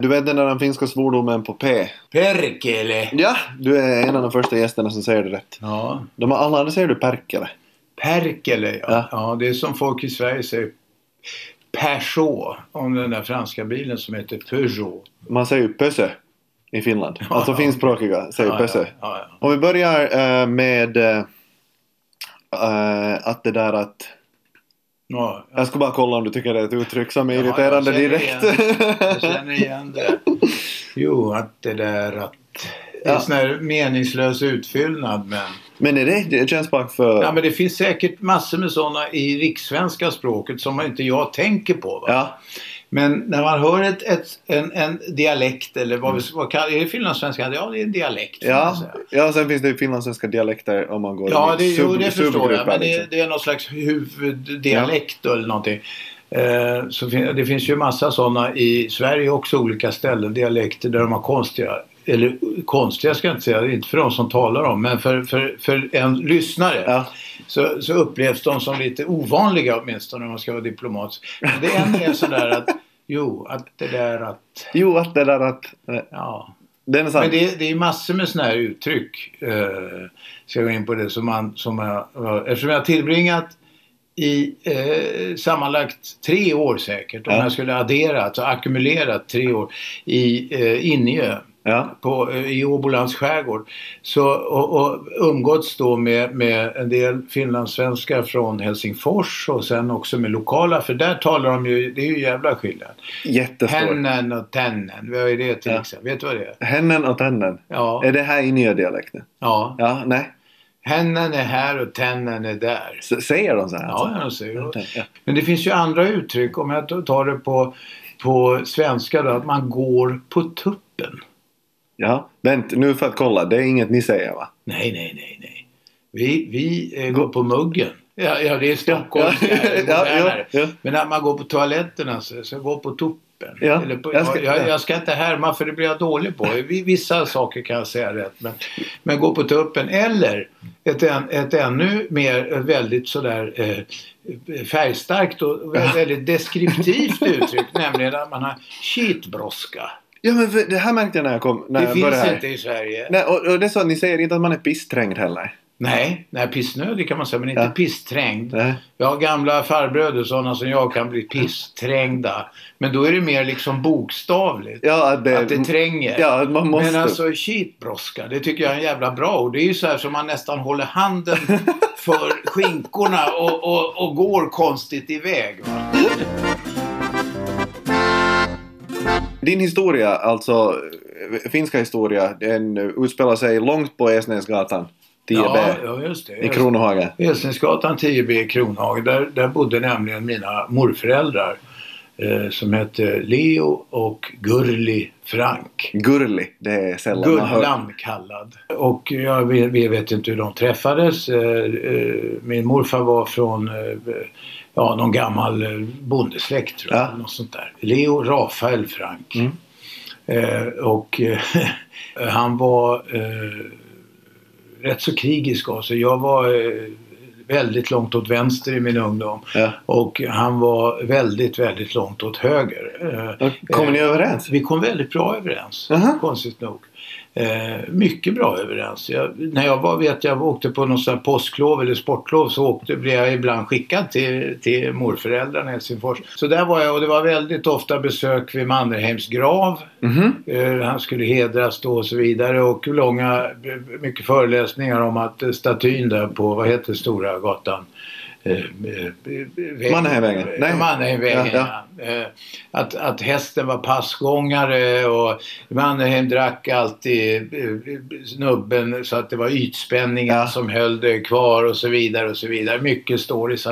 Du vet den där finska svordomen på P? Perkele. Ja, du är en av de första gästerna som säger det rätt. Ja. De alla andra säger du Perkele. Perkele, ja. Ja. ja. Det är som folk i Sverige säger Peugeot. Om den där franska bilen som heter Peugeot. Man säger ju Pösö i Finland. Ja, alltså ja. finskspråkiga säger ja, ja. Om vi börjar eh, med eh, att det där att... Ja, Jag ska bara kolla om du tycker det är ett uttryck som är Ja, irriterande jag direkt. Jag känner igen det. Jo, att det där att... Ja. sån här meningslös utfyllnad men... Men är det, det känns bara för... Ja men det finns säkert massor med sådana i rikssvenska språket som inte jag tänker på. Va? Ja. Men när man hör ett, ett, en, en dialekt eller vad, vi, vad kallar är det finlandssvenska? Ja det är en dialekt. Ja, ja, sen finns det ju finlandssvenska dialekter om man går Ja, det, i jo, det förstår jag. Men det, liksom. det är någon slags huvuddialekt eller någonting. Eh, så fin- det finns ju massa sådana i Sverige också, olika ställen, dialekter där de har konstiga, eller konstiga ska jag inte säga, inte för de som talar om, men för, för, för en lyssnare Ja. så, så upplevs de som lite ovanliga åtminstone om man ska vara diplomat. Men det är sådär att, jo, att det där att, Jo, att det där att... ja. Den är sant. Men det, det är massor med sådana här uttryck. Eh, ska jag gå in på det som man, som jag, eftersom jag har tillbringat i eh, sammanlagt tre år säkert, om Ja. jag skulle addera, alltså ackumulerat tre år i eh, Injö Ja. på, i Åbolands skärgård. Så, och, och umgåtts då med, med en del finlandssvenskar från Helsingfors och sen också med lokala, för där talar de ju, det är ju jävla skillnad. Jättestor. Hennen och tennen, vad är det till Ja. exempel? Vet du vad det är? Hennen och tännen. Ja. Är det här i nya dialekten? ja. Ja, nej. Hennen är här och tennen är där. S- säger de så här? Ja, alltså? jag säger det. Ja. Men det finns ju andra uttryck. Om jag tar det på, på svenska då. Att man går på tuppen. Ja. Vänt, nu för att kolla. Det är inget ni säger va? Nej, nej, nej, nej. Vi, vi eh, går på muggen. Ja, ja det är Stockholm. Ja, Ja, ja. Men när man går på toaletterna så, så går på tuppen. Ja, Eller på, jag ska- jag, ja. jag ska inte härma för det blir jag dålig på. Vi- Vissa saker kan jag säga rätt. Men, men gå på tuppen. Eller ett, ett ännu mer väldigt sådär eh, färgstarkt och vä- väldigt deskriptivt uttryck. nämligen att man har skitbrådska. Ja men det här märkte jag när jag kom. När Det jag finns började här. inte i Sverige. Nej, och, och det är så att ni säger inte att man är pissträngd heller. Nej, nej pissnödig kan man säga men inte Ja. pissträngd. Nej. Jag har gamla farbröder sådana som jag kan bli pissträngda. Men då är det mer liksom bokstavligt. Ja, att det, Att det tränger. Ja, man måste. Men alltså shitbrådska, det tycker jag är en jävla bra ord. Det är ju så här som man nästan håller handen för skinkorna och, och, och går konstigt iväg. Va? Din historia, alltså finska historia, den utspelar sig långt på Esnäsgatan 10B Ja, ja, just det. i Kronohagen. Esensgatan 10B i Kronhagen. Där, där bodde nämligen mina morföräldrar. Eh, som hette Leo och Gurli Frank. Gurli, det är sällan man hör. Gullan kallad. Och jag vet, vi vet inte hur de träffades. Eh, eh, Min morfar var från eh, ja, någon gammal eh, bondesläkt tror jag. Ja. Något sånt där. Leo Rafael Frank. Mm. Eh, och eh, han var eh, rätt så krigisk av sig. Jag var eh, väldigt långt åt vänster i min ungdom. Ja. Och han var väldigt, väldigt långt åt höger. Eh, Kommer ni överens? vi kom väldigt bra överens, Aha. konstigt nog. Eh, mycket bra överens. Jag, när jag var, vet jag åkte på någon sån här påsklov eller sportlov så åkte, blev jag ibland skickad till, till morföräldrarna i Helsingfors. Så där var jag och det var väldigt ofta besök vid Mannerheims grav. Mhm. Eh, han skulle hedras då och så vidare och långa, mycket föreläsningar om att eh, statyn där på, vad heter Stora gatan? Eh, eh, väg- Mannerheimvägen? Nej. Mannerheimvägen, Ja, ja. Eh, Att, att hästen var passgångare och Mannerheim drack alltid eh, snubben så att det var ytspänningen Ja. som höll det kvar och så vidare och så vidare. Mycket stories.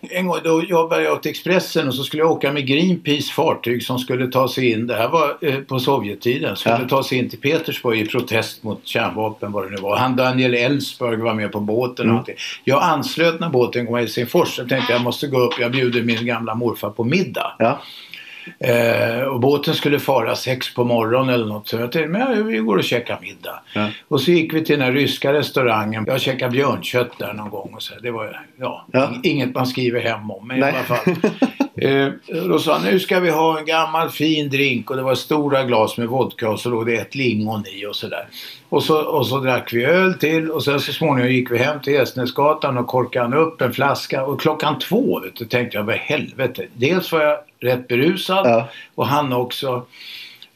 En gång då jobbade jag åt Expressen och så skulle jag åka med Greenpeace fartyg som skulle ta sig in. Det här var eh, på Sovjettiden. Skulle Ja. ta sig in till Petersburg i protest mot kärnvapen vad det nu var. Han Daniel Ellsberg var med på båten. Mm. Och allting. Jag anslöt när båten kom Helsingfors. Jag tänkte jag måste gå upp. Jag bjuder min gamla morfar på middag. Ja. Eh, och båten skulle fara sex på morgonen eller något. Så jag tänkte, men ja, vi går och käkar middag. Ja. Och så gick vi till den här ryska restaurangen. Jag käkade björnkött där någon gång. Och så. Det var ja, Ja. inget man skriver hem om. Men Nej. i alla fall. Eh, då sa han, nu ska vi ha en gammal fin drink och det var stora glas med vodka och så låg det ett lingon i och sådär. Och så, och så drack vi öl till och sen så småningom gick vi hem till Gästnäsgatan och korkade upp en flaska och klockan två vet du, tänkte jag, vad helvete. Dels var jag rätt berusad Ja. och han också.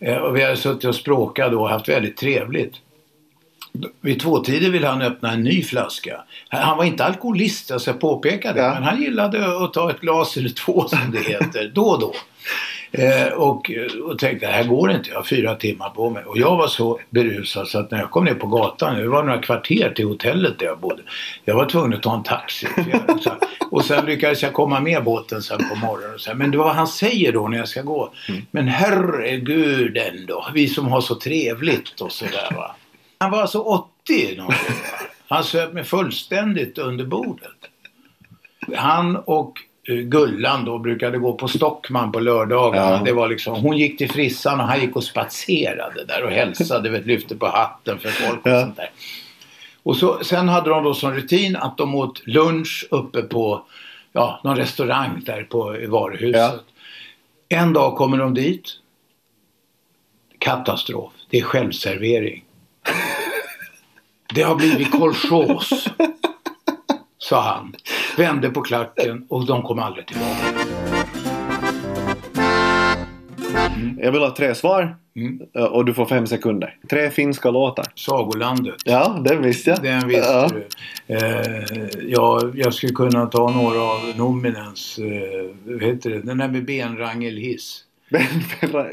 Eh, och vi hade suttit och språkat då och haft väldigt trevligt. Vid tvåtiden ville han öppna en ny flaska. Han var inte alkoholist, jag ska påpeka det. Ja. Men han gillade att ta ett glas eller två som det heter, då och då. Eh, och, och tänkte, det här går inte, jag har fyra timmar på mig. Och jag var så berusad så att när jag kom ner på gatan, det var några kvarter till hotellet där jag bodde. Jag var tvungen att ta en taxi. Jag, så, och sen lyckades jag komma med båten sen på morgonen. Och så. Men det var vad han säger då när jag ska gå. Men herregud ändå, vi som har så trevligt och sådär va. Han var alltså 80 någonting, va? Han söp mig fullständigt under bordet. Han och eh, Gullan då brukade gå på Stockman på lördagarna. Ja. Det var liksom, hon gick till frissan och han gick och spatserade där och hälsade, vet, lyfte på hatten för folk och Ja. sånt där. Och så, sen hade de då som rutin att de åt lunch uppe på ja, någon restaurang där på varuhuset. En dag kommer de dit. Katastrof. Det är självservering. Det har blivit kolchos. Sa han. Vände på klacken och de kom aldrig tillbaka. Jag vill ha tre svar Mm. eh, och du får fem sekunder. Tre finska låtar. Sagolandet. Ja, det visste jag. Den visste ja. du. Eh, ja, jag skulle kunna ta några av Nominens, eh, vad heter det, den där med benrangelhiss.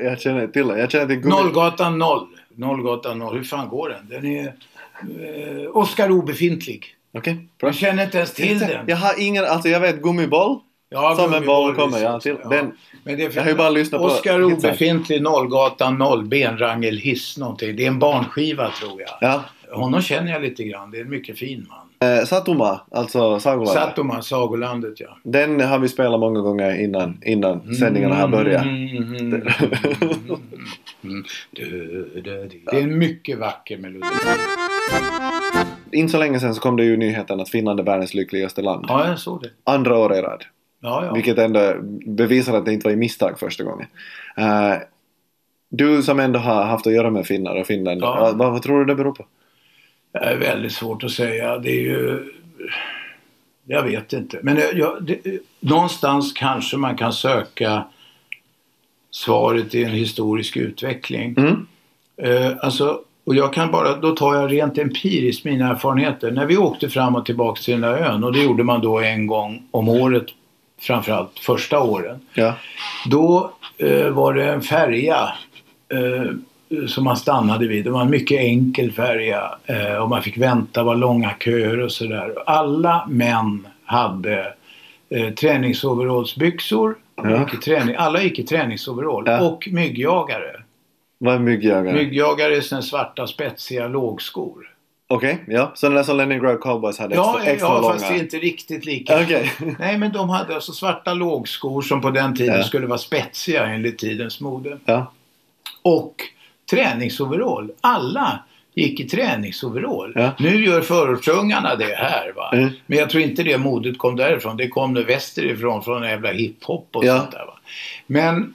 Jag känner till den. Jag känner till Nollgatan 0. Nollgatan 0. Hur fan går den? Den är eh, Oscar obefintlig. Okej, bra. Jag känner inte ens till den. Jag har ingen, alltså jag vet gummiboll. Ja, Som en boll kommer, ja, till- den- Men det är för, Jag har ju bara lyssnat på Oscar obefintlig, Nollgatan 0, benrangel, hiss någonting. Det är en barnskiva tror jag. Ja. Honom känner jag lite grann. Det är en mycket fin man. Eh, Satuma, alltså Sagolandet. Satoma, Sagolandet ja. Den har vi spelat många gånger innan, innan sändningarna har börjat. Mm, mm, mm, mm. Du. Det är en mycket vacker melodi. Inte så länge sedan så kom det ju nyheten att Finland är världens lyckligaste land. Ja, jag såg det. Andra år i rad. Ja, ja. Vilket ändå bevisar att det inte var i misstag första gången. Eh, du som ändå har haft att göra med finnar och Finland. Ja. vad, vad tror du det beror på? Är väldigt svårt att säga. Det är ju... Jag vet inte. Men jag, jag, det, någonstans kanske man kan söka svaret i en historisk utveckling. Mm. Eh, alltså, och jag kan bara, då tar jag rent empiriskt mina erfarenheter. När vi åkte fram och tillbaka till den där ön och det gjorde man då en gång om året framförallt första åren. Ja. Då eh, var det en färja eh, som man stannade vid. Det var en mycket enkel färja eh, och man fick vänta, var långa köer och sådär. Alla män hade eh, träningsoverallsbyxor. Ja. Träning, alla gick i träningsoverall Ja. och myggjagare. Vad är myggjagare? Myggjagare är såna svarta spetsiga lågskor. Okej, ja. Så den där som Leningrad Cowboys hade Ja, extra, extra ja långa. fast det är inte riktigt lika. Okej. Nej, men de hade alltså svarta lågskor som på den tiden Ja. skulle vara spetsiga enligt tidens mode. Ja. och träningsoverall. Alla gick i träningsoverall. Ja. Nu gör förortsungarna det här va. Mm. Men jag tror inte det modet kom därifrån. Det kom nu västerifrån från en jävla hiphop och Ja. sånt där va. Men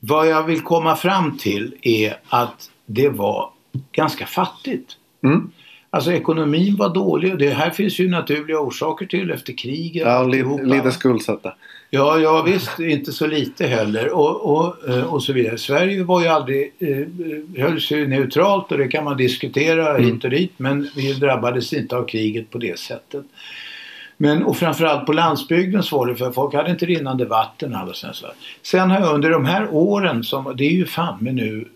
vad jag vill komma fram till är att det var ganska fattigt. Mm. Alltså ekonomin var dålig och det här finns ju naturliga orsaker till efter kriget. Ja, lite, skuldsatta. Ja, ja visst, inte så lite heller och, och, eh, och så vidare. Sverige var ju aldrig, eh, höll sig neutralt och det kan man diskutera Mm. hit och dit men vi drabbades inte av kriget på det sättet. Men och framförallt på landsbygden så var det för folk hade inte rinnande vatten och sen har jag under de här åren som, det är ju fan med nu,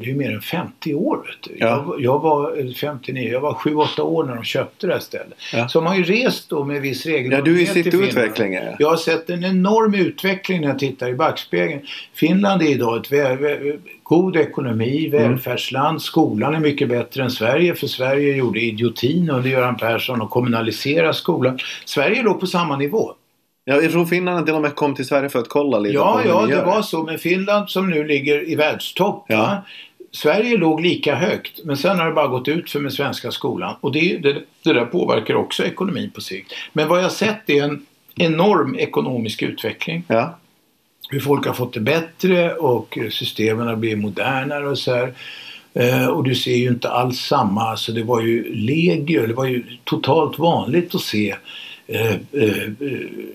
det är mer än 50 år vet. Ja. Jag, var eh, 59, jag var 7-8 år när de köpte det här stället. Ja. Så de har ju rest då med viss regelbundenhet Ja, du är i till sitt Finland. utveckling. Ja. Jag har sett en enorm utveckling när jag tittar i backspegeln. Finland är idag ett vä- vä- god ekonomi, Mm. välfärdsland. Skolan är mycket bättre än Sverige för Sverige gjorde idiotin under Göran Persson och kommunaliserade skolan. Sverige låg på samma nivå. Ja, jag tror finnarna till och med kom till Sverige för att kolla lite Ja, på ja, det var så. Men Finland som nu ligger i världstopp. Ja. Va? Sverige låg lika högt men sen har det bara gått ut för med svenska skolan. Och det, det, det där påverkar också ekonomin på sikt. Men vad jag sett är en enorm ekonomisk utveckling. Ja. hur folk har fått det bättre och systemen har blivit modernare och så här. Eh, och du ser ju inte alls samma, alltså det var ju legio, det var ju totalt vanligt att se eh, eh,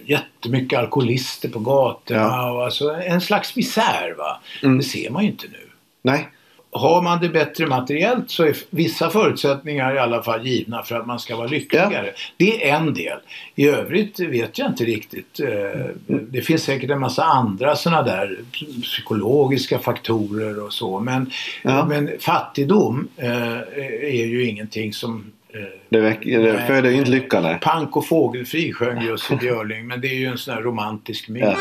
jättemycket alkoholister på gatorna. Ja. Och alltså en slags misär va. Mm. Det ser man ju inte nu. Nej. Har man det bättre materiellt så är vissa förutsättningar i alla fall givna för att man ska vara lyckligare. Det är en del. I övrigt vet jag inte riktigt. Eh, Det finns säkert en massa andra sådana där psykologiska faktorer och så. Men, Ja. men fattigdom eh, är ju ingenting som Det, väck, det Nej. föder ju inte lycka nej. Pank och fågelfri sjöng Jussi Björling men det är ju en sån här romantisk myt. Ja.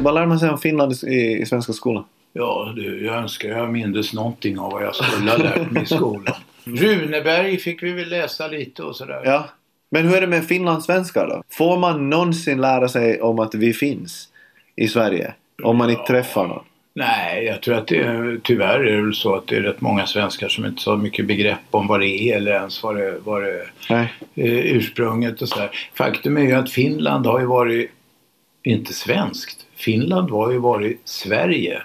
Vad lär man sig om Finland i, i svenska skolan? Ja, du, jag önskar jag mindes någonting av vad jag skulle ha lärt mig i skolan. Runeberg fick vi väl läsa lite och sådär. Ja. Men hur är det med finlandssvenskar då? Får man någonsin lära sig om att vi finns i Sverige? Om man inte träffar någon? Nej, jag tror att det är, tyvärr är det väl så att det är rätt många svenskar som inte har mycket begrepp om vad det är eller ens vad det, vad det eh, ursprunget och sådär. Faktum är ju att Finland har ju varit, inte svenskt, Finland har ju varit Sverige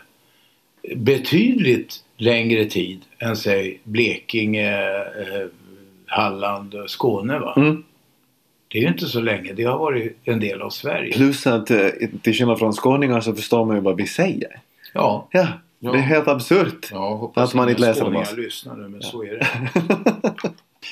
betydligt längre tid än säg Blekinge, eh, Halland och Skåne va. Mm. Det är ju inte så länge, det har varit en del av Sverige. Plus att eh, till skillnad från skåningar så förstår man ju vad vi säger. Ja, Ja. Ja. Det är helt absurt. Ja, hoppas Att man inte läser om skåningar oss. lyssnar nu, men så är det.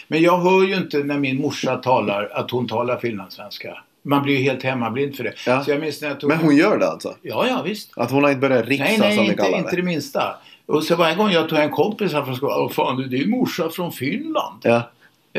Men jag hör ju inte när min morsa talar att hon talar finlandssvenska. Man blir ju helt hemmablind för det. Ja. Så jag minns när jag tog... Men hon gör det alltså? Ja, ja visst. Att hon har inte börjat rixa Nej, nej, som vi kallar inte det? det minsta. Och så varje gång jag tog en kompis här från skolan. Åh fan, det är ju morsa från Finland. Ja.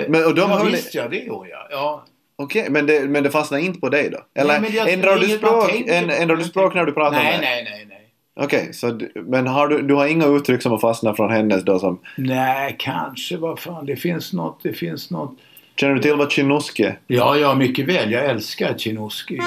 Men, och de ja, ni- visst ja, det gör jag. Ja. Okej, men, det, men det fastnar inte på dig då? Eller Nej, jag- ändrar det du språk, på. ändrar du språk när du pratar nej, med nej, nej, nej. Okej, du, men har du, du har inga uttryck som har fastnat från hennes då som... Nej, kanske. Vad fan, det finns något. Det finns något. Känner du till vad chinuski är? Ja, ja, mycket väl. Jag älskar Chinoski.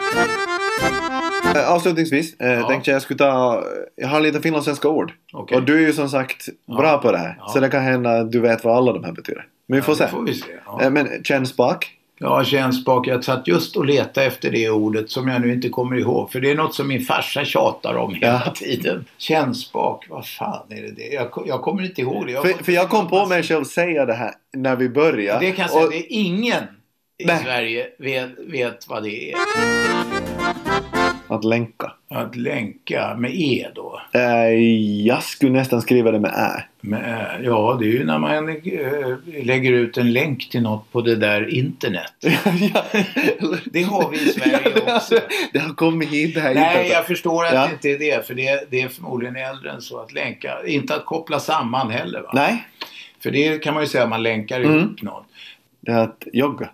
Äh, Avslutningsvis eh, Ja. tänkte jag jag skulle ta... Jag har lite finlandssvenska ord. Okej. Och du är ju som sagt Ja. bra på det här. Ja. Så det kan hända att du vet vad alla de här betyder. Men vi får se. Får vi se. Eh, Men kännspak? Ja, kännspak. Jag satt just och letade efter det ordet som jag nu inte kommer ihåg. För det är något som min farsa tjatar om hela Ja. tiden. Kännspak, vad fan är det det? Jag, jag kommer inte ihåg det. har För, för jag kom på mig själv säga det här när vi började. Det kan jag säga, Och- det är ingen i Nej. Sverige vet, vet vad det är. Att länka. Att länka med E då. Eh, jag skulle nästan skriva det med ä. Men, eh, ja, det är ju när man eh, lägger ut en länk till något på det där internet. ja. Det har vi i Sverige också. har, det har kommit hit det här Nej, internetet. jag förstår att Ja. det inte är det. För det, det är förmodligen äldre än så att länka. Inte att koppla samman heller. Va? Nej, För det kan man ju säga att man länkar Mm. ihop något. det är att jogga.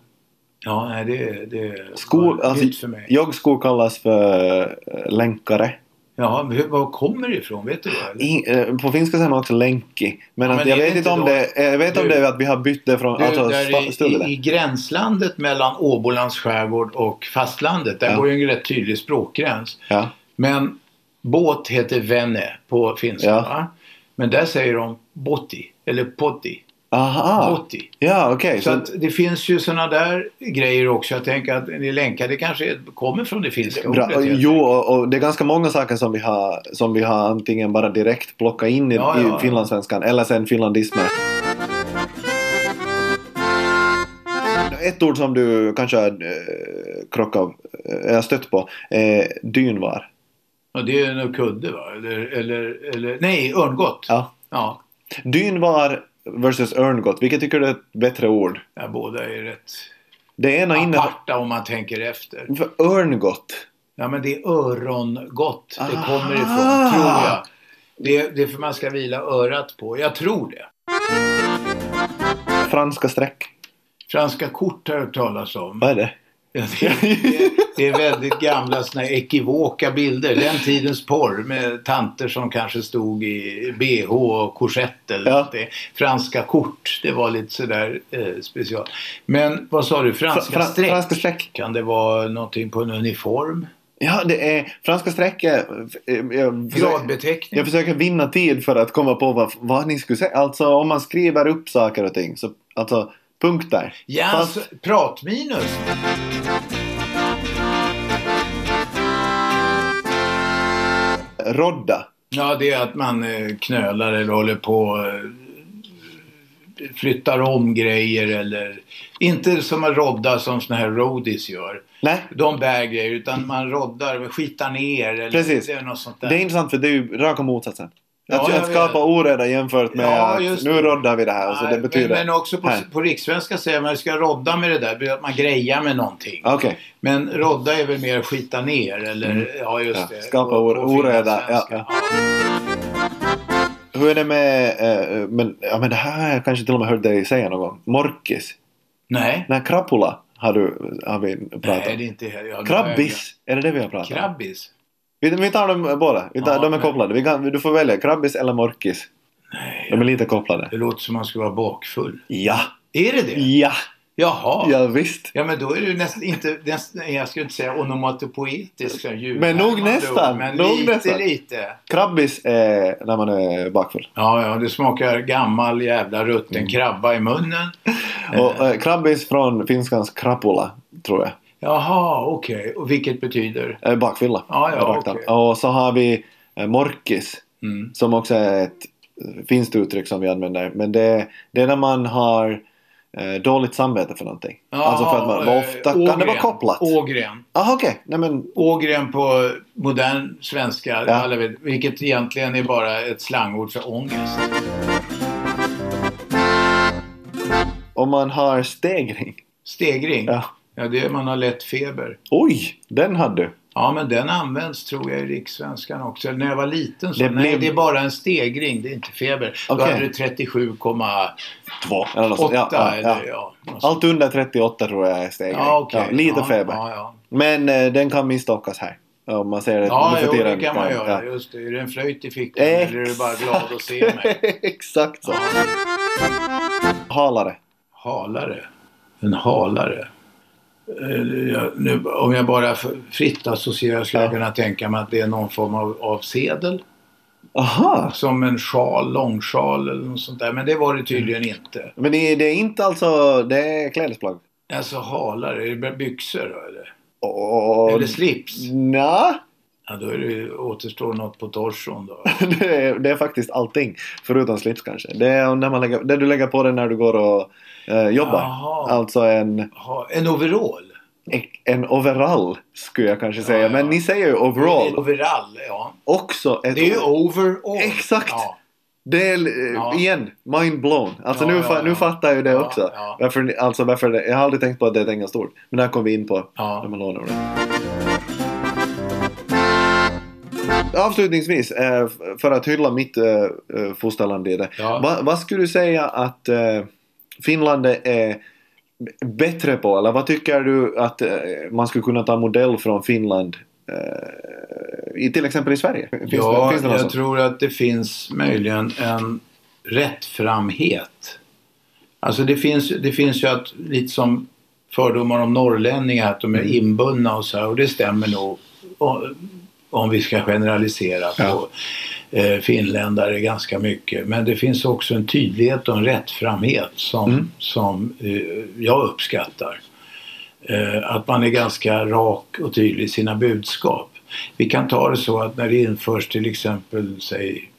Ja, nej, det, det Skor, alltså, för mig. joggskor kallas för eh, länkare. Ja, var kommer det ifrån? Vet du det? eller? I, eh, på finska säger man också länki. Men, Ja, att men jag vet inte om inte det, jag vet om Du- det är att vi har bytt det från... Du, alltså, där i, i, gränslandet mellan Åbolands skärgård och fastlandet, där Ja. går ju en rätt tydlig språkgräns. Ja. Men båt heter venne på finska. Men där säger de botti, eller potti. Aha. Botti. Ja, okej. Så så det finns ju sådana där grejer också. Jag tänker att ni länkar, det kanske är- kommer från det finska Bra. ordet. Jo, och, det är ganska många saker som vi har, som vi har antingen bara direkt plockat in i, Ja, ja, i finlandssvenskan eller sen finlandismer. Ett ord som du kanske har eh, krockat, eh, har stött på, eh, dynvar. Ja, det är nog kudde va? Eller, eller, eller nej, örngott. Ja. Ja. Dynvar versus örngott, vilket tycker du är ett bättre ord? ja, båda är rätt Det ena aparta om man tänker efter. Örngott. Ja, men det är örongott det Ah. kommer ifrån, tror jag. Det, det är för man ska vila örat på. Jag tror det. Franska streck. Franska kort har jag hört talas om. Vad är det? Ja, det, det, Det är väldigt gamla såna ekivoka bilder. Den tidens porr med tanter som kanske stod i bh och korsett eller Ja. Det- Franska kort. Det var lite sådär eh, special. Men vad sa du? Franska Fra- streck? franska streck. Kan det vara någonting på en uniform? Ja, det är franska streck. eh, Jag försöker, Gradbeteckning? jag försöker vinna tid för att komma på vad, vad ni skulle säga. Alltså om man skriver upp saker och ting. Så, alltså punkter. Ja, Fast- alltså, pratminus. Rodda. Ja, det är att man eh, knölar eller håller på eh, flyttar om grejer eller inte som att rodda som såna här roadies gör. Nej, De bär grejer utan man roddar, skitar ner eller Precis. något sånt där. det är intressant för det är ju raka motsatsen. Ja, att, skapa oreda jämfört med Ja, att nu roddar vi det här. Så det Nej, betyder... men, men också på, här. på rikssvenska säger man att ska rodda med det där, att man grejar med någonting. Okej. Men rodda är väl mer skita ner eller ja just Mm. Ja, det. skapa or- oreda, ja, Hur är det med, eh, men, ja, men det här har jag kanske till och med hört dig säga någon gång. Morkis. Nej. Nej, krapula har, du, har vi pratat Nej, om. det är inte... Ja, Krabbis, är det det vi har pratat om? Krabbis? Vi, vi tar dem båda. Vi tar, Ja, de är men- kopplade. Kan, du får välja krabbis eller morkis. Nej. De är lite kopplade. Det låter som man ska vara bakfull. Ja! Är det det? Ja! Jaha. Ja, visst. Ja men då är ju nästan inte, nästan, jag skulle inte säga onomatopoetisk ljud. Men nog nästan, Men nog lite, nästan. lite. Krabbis är när man är bakfull. Ja, ja, det smakar gammal jävla rutten Mm. krabba i munnen. Och eh, krabbis från finskans krapula, tror jag. Jaha, okej. Och vilket betyder? Eh, bakfylla. Ja, ja, okej. Och så har vi eh, morkis. Mm. Som också är ett eh, finskt uttryck som vi använder. Men det, det är när man har eh, dåligt samvete för någonting. alltså för att man, ofta eh, kan det vara ågren. kopplat. Ågren. Jaha okej. Nej men Ågren på modern svenska, Ja. alla vet, vilket egentligen är bara ett slangord för ångest. om man har stegring. Stegring. Ja. Ja, det är man har lätt feber. Oj! Den hade du. Ja, men den används tror jag i rikssvenskan också. När jag var liten så, Det nej blev- det är bara en stegring, det är inte feber. Då Okej. hade du 37,8 Två. Eller något sånt. Ja, ja, eller ja. ja. Allt under 38 tror jag är stegring. Ja. Ja, lite feber. Men eh, den kan misstolkas här. Om man säger det Ja, jo, det kan man göra. Just det. Är det en flöjt i fickan Exakt. eller är du bara glad att se mig? Exakt så. Halare. Halare. En halare. Eh, Nu, om jag bara fritt associerar skulle jag Ja. kunna tänka mig att det är någon form av, av sedel. Aha! Som en sjal, långsjal eller något sånt där. Men det var det tydligen inte. Men det, det är inte alltså, det är klädesplagg. Alltså halare, är det byxor då eller? Och, Eller slips? Nja, Ja, då är det, återstår något på torson då. det är, det är faktiskt allting. Förutom slips kanske. Det är när man lägger, det du lägger på dig när du går och eh, jobbar. Jaha. Alltså en, Ha, en overall? en overall skulle jag kanske säga. Ja, ja. Men ni säger ju overall. overall, ja. Också ett Det är ju overall. Exakt. Ja. Det är, igen, mind blown. Alltså nu, nu fattar jag ju det också. Varför, alltså varför det, jag har aldrig tänkt på att det är ett engelskt ord. Men där kom vi in på Ja. när man lånar det. Avslutningsvis, eh, för att hylla mitt eh, eh, fosterland i det. Ja. Va, vad skulle du säga att Finland är bättre på? Eller vad tycker du att eh, man skulle kunna ta modell från Finland eh, i, till exempel i Sverige? Finns ja, det, det jag sånt? tror att det finns möjligen en rättframhet. Alltså det finns, det finns ju att, lite som fördomar om norrlänningar, att de är Mm. inbundna och så här, och det stämmer nog om vi ska generalisera Ja. Eh, finländare ganska mycket. Men det finns också en tydlighet och en rättframhet som, Mm. som eh, jag uppskattar. Eh, att man är ganska rak och tydlig i sina budskap. Vi kan ta det så att när det införs till exempel, säg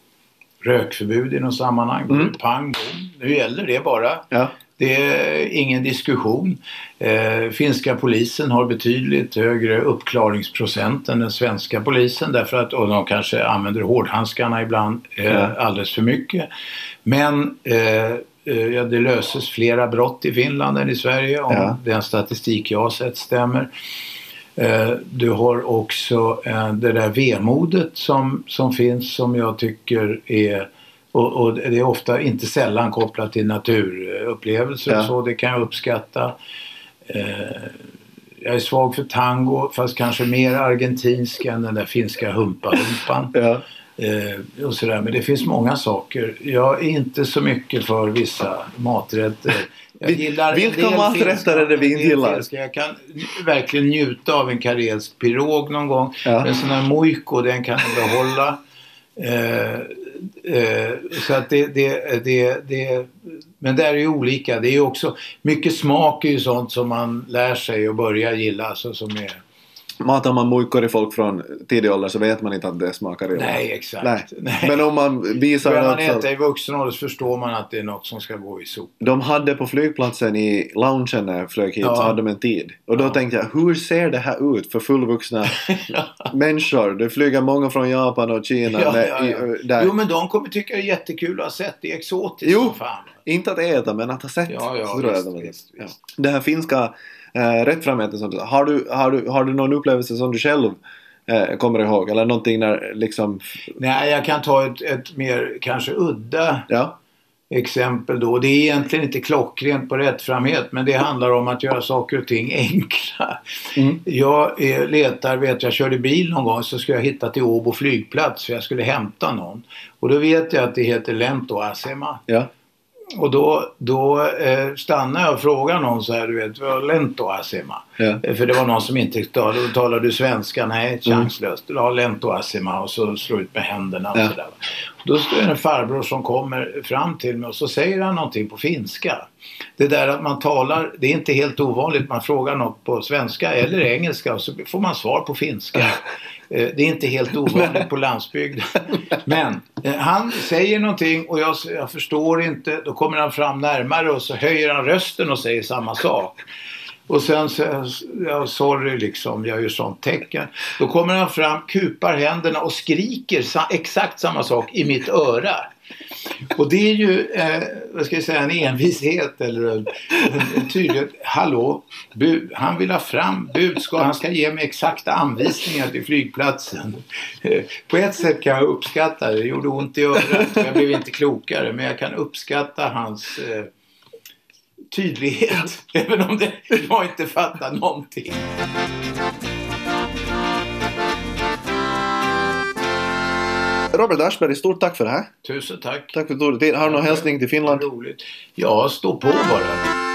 rökförbud i något sammanhang, Mm. pang bom. Nu gäller det bara. Ja. Det är ingen diskussion. Eh, finska polisen har betydligt högre uppklaringsprocent än den svenska polisen därför att och de kanske använder hårdhandskarna ibland eh, alldeles för mycket. Men eh, eh, ja, det löses flera brott i Finland än i Sverige om Ja. den statistik jag har sett stämmer. Eh, Du har också eh, det där vemodet som, som finns som jag tycker är och, och det är ofta inte sällan kopplat till naturupplevelser Ja. och så. Det kan jag uppskatta. Eh, jag är svag för tango fast kanske mer argentinsk än den där finska humpa-humpan. Ja. Eh, och sådär. Men det finns många saker. Jag är inte så mycket för vissa maträtter. Jag gillar vilka maträtter är det vi inte gillar? Jag kan verkligen njuta av en karelsk pirog någon gång. Ja. En sån här mojko, den kan jag behålla. Eh, eh, Eh, så att det, det, det, det, men där är ju olika. Det är ju också, mycket smak är ju sånt som man lär sig och börjar gilla. Alltså, som är, Matar man mojkor i folk från tidig ålder så vet man inte att det smakar illa. nej, exakt. Nej. Nej. Men om man visar Börjar man äta så... i vuxen ålder så förstår man att det är något som ska gå i sop. De hade på flygplatsen i loungen när jag flög hit Ja. så hade de en tid. Och då Ja. tänkte jag, hur ser det här ut för fullvuxna människor? Det flyger många från Japan och Kina. Ja, med, i- där. Jo men de kommer tycka det är jättekul att ha sett. Det är exotiskt Jo. som fan. Inte att äta, men att ha sett. Ja, ja, visst, visst, visst. Det här finska du sa. Har du, har, du, har du någon upplevelse som du själv eh, kommer ihåg? Eller någonting när liksom... Nej, jag kan ta ett, ett mer kanske udda Ja. exempel då. Det är egentligen inte klockrent på rättframhet men det handlar om att göra saker och ting enkla. Mm. Jag eh, letar, vet jag körde bil någon gång så skulle jag hitta till Åbo flygplats för jag skulle hämta någon. Och då vet jag att det heter Lento Asema. Ja. Och då, då eh, stannar jag och frågar någon så här, du vet, vad Lento Asema? Ja. Eh, För det var någon som inte talade, då talar du svenska? Nej, chanslöst. Du har Lento Asema och så slår ut med händerna och Ja. sådär. Då står det en farbror som kommer fram till mig och så säger han någonting på finska. Det där att man talar, det är inte helt ovanligt. Man frågar något på svenska eller engelska och så får man svar på finska. Eh, Det är inte helt ovanligt på landsbygden. Men eh, han säger någonting och jag, jag förstår inte. Då kommer han fram närmare och så höjer han rösten och säger samma sak. Och sen säger ja, sorry liksom, jag gör sånt tecken. Då kommer han fram, kupar händerna och skriker sa, exakt samma sak i mitt öra. Och det är ju, eh, vad ska jag säga, en envishet eller en, en tydlighet. Hallå, bu, han vill ha fram budskap. Han ska ge mig exakta anvisningar till flygplatsen. Eh, På ett sätt kan jag uppskatta det. Det gjorde ont i örat. Jag blev inte klokare. Men jag kan uppskatta hans eh, tydlighet. Även om det, jag inte fattar någonting. Robert Aschberg, stort tack för det här. Tusen tack. Tack för att du. Har du någon hälsning till Finland? Roligt. Ja, stå på bara.